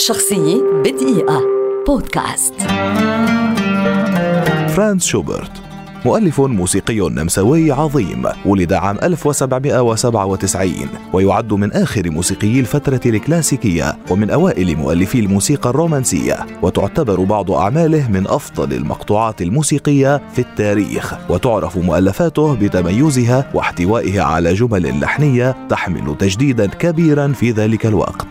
شخصية بدقيقة. بودكاست. فرانز شوبرت مؤلف موسيقي نمساوي عظيم ولد عام 1797 ويعد من آخر موسيقيي الفترة الكلاسيكية ومن أوائل مؤلفي الموسيقى الرومانسية وتعتبر بعض أعماله من أفضل المقطوعات الموسيقية في التاريخ وتعرف مؤلفاته بتميزها واحتوائها على جمل لحنية تحمل تجديدا كبيرا في ذلك الوقت.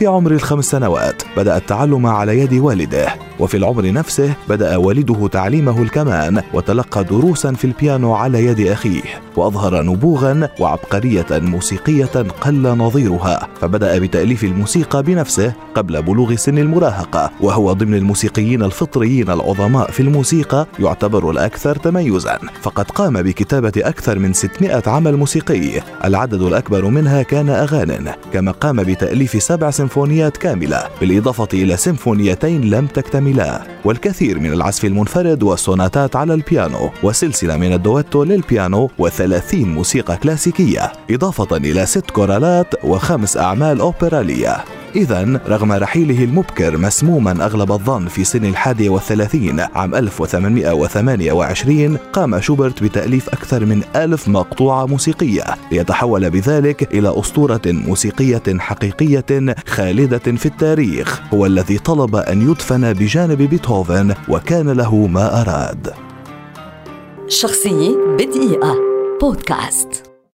في عمر الخمس سنوات بدأ التعلم على يد والده. وفي العمر نفسه بدأ والده تعليمه الكمان وتلقى دروسا في البيانو على يد أخيه وأظهر نبوغا وعبقرية موسيقية قل نظيرها فبدأ بتأليف الموسيقى بنفسه قبل بلوغ سن المراهقة وهو ضمن الموسيقيين الفطريين العظماء في الموسيقى يعتبر الأكثر تميزا. فقد قام بكتابة أكثر من 600 عمل موسيقي. العدد الأكبر منها كان أغان كما قام بتأليف سبع سيمفونيات كاملة بالإضافة إلى سيمفونيتين لم تكتملا والكثير من العزف المنفرد والسوناتات على البيانو وسلسلة من الدويتو للبيانو وثلاثين موسيقى كلاسيكية إضافة إلى ست كورالات وخمس أعمال أوبرالية. إذا رغم رحيله المبكر مسموما أغلب الظن في سن الحادي والثلاثين عام 1828 قام شوبرت بتأليف أكثر من ألف مقطوعة موسيقية ليتحول بذلك إلى أسطورة موسيقية حقيقية خالدة في التاريخ هو الذي طلب أن يدفن بجانب بيتهوفن وكان له ما أراد. شخصية بدقيقة. بودكاست.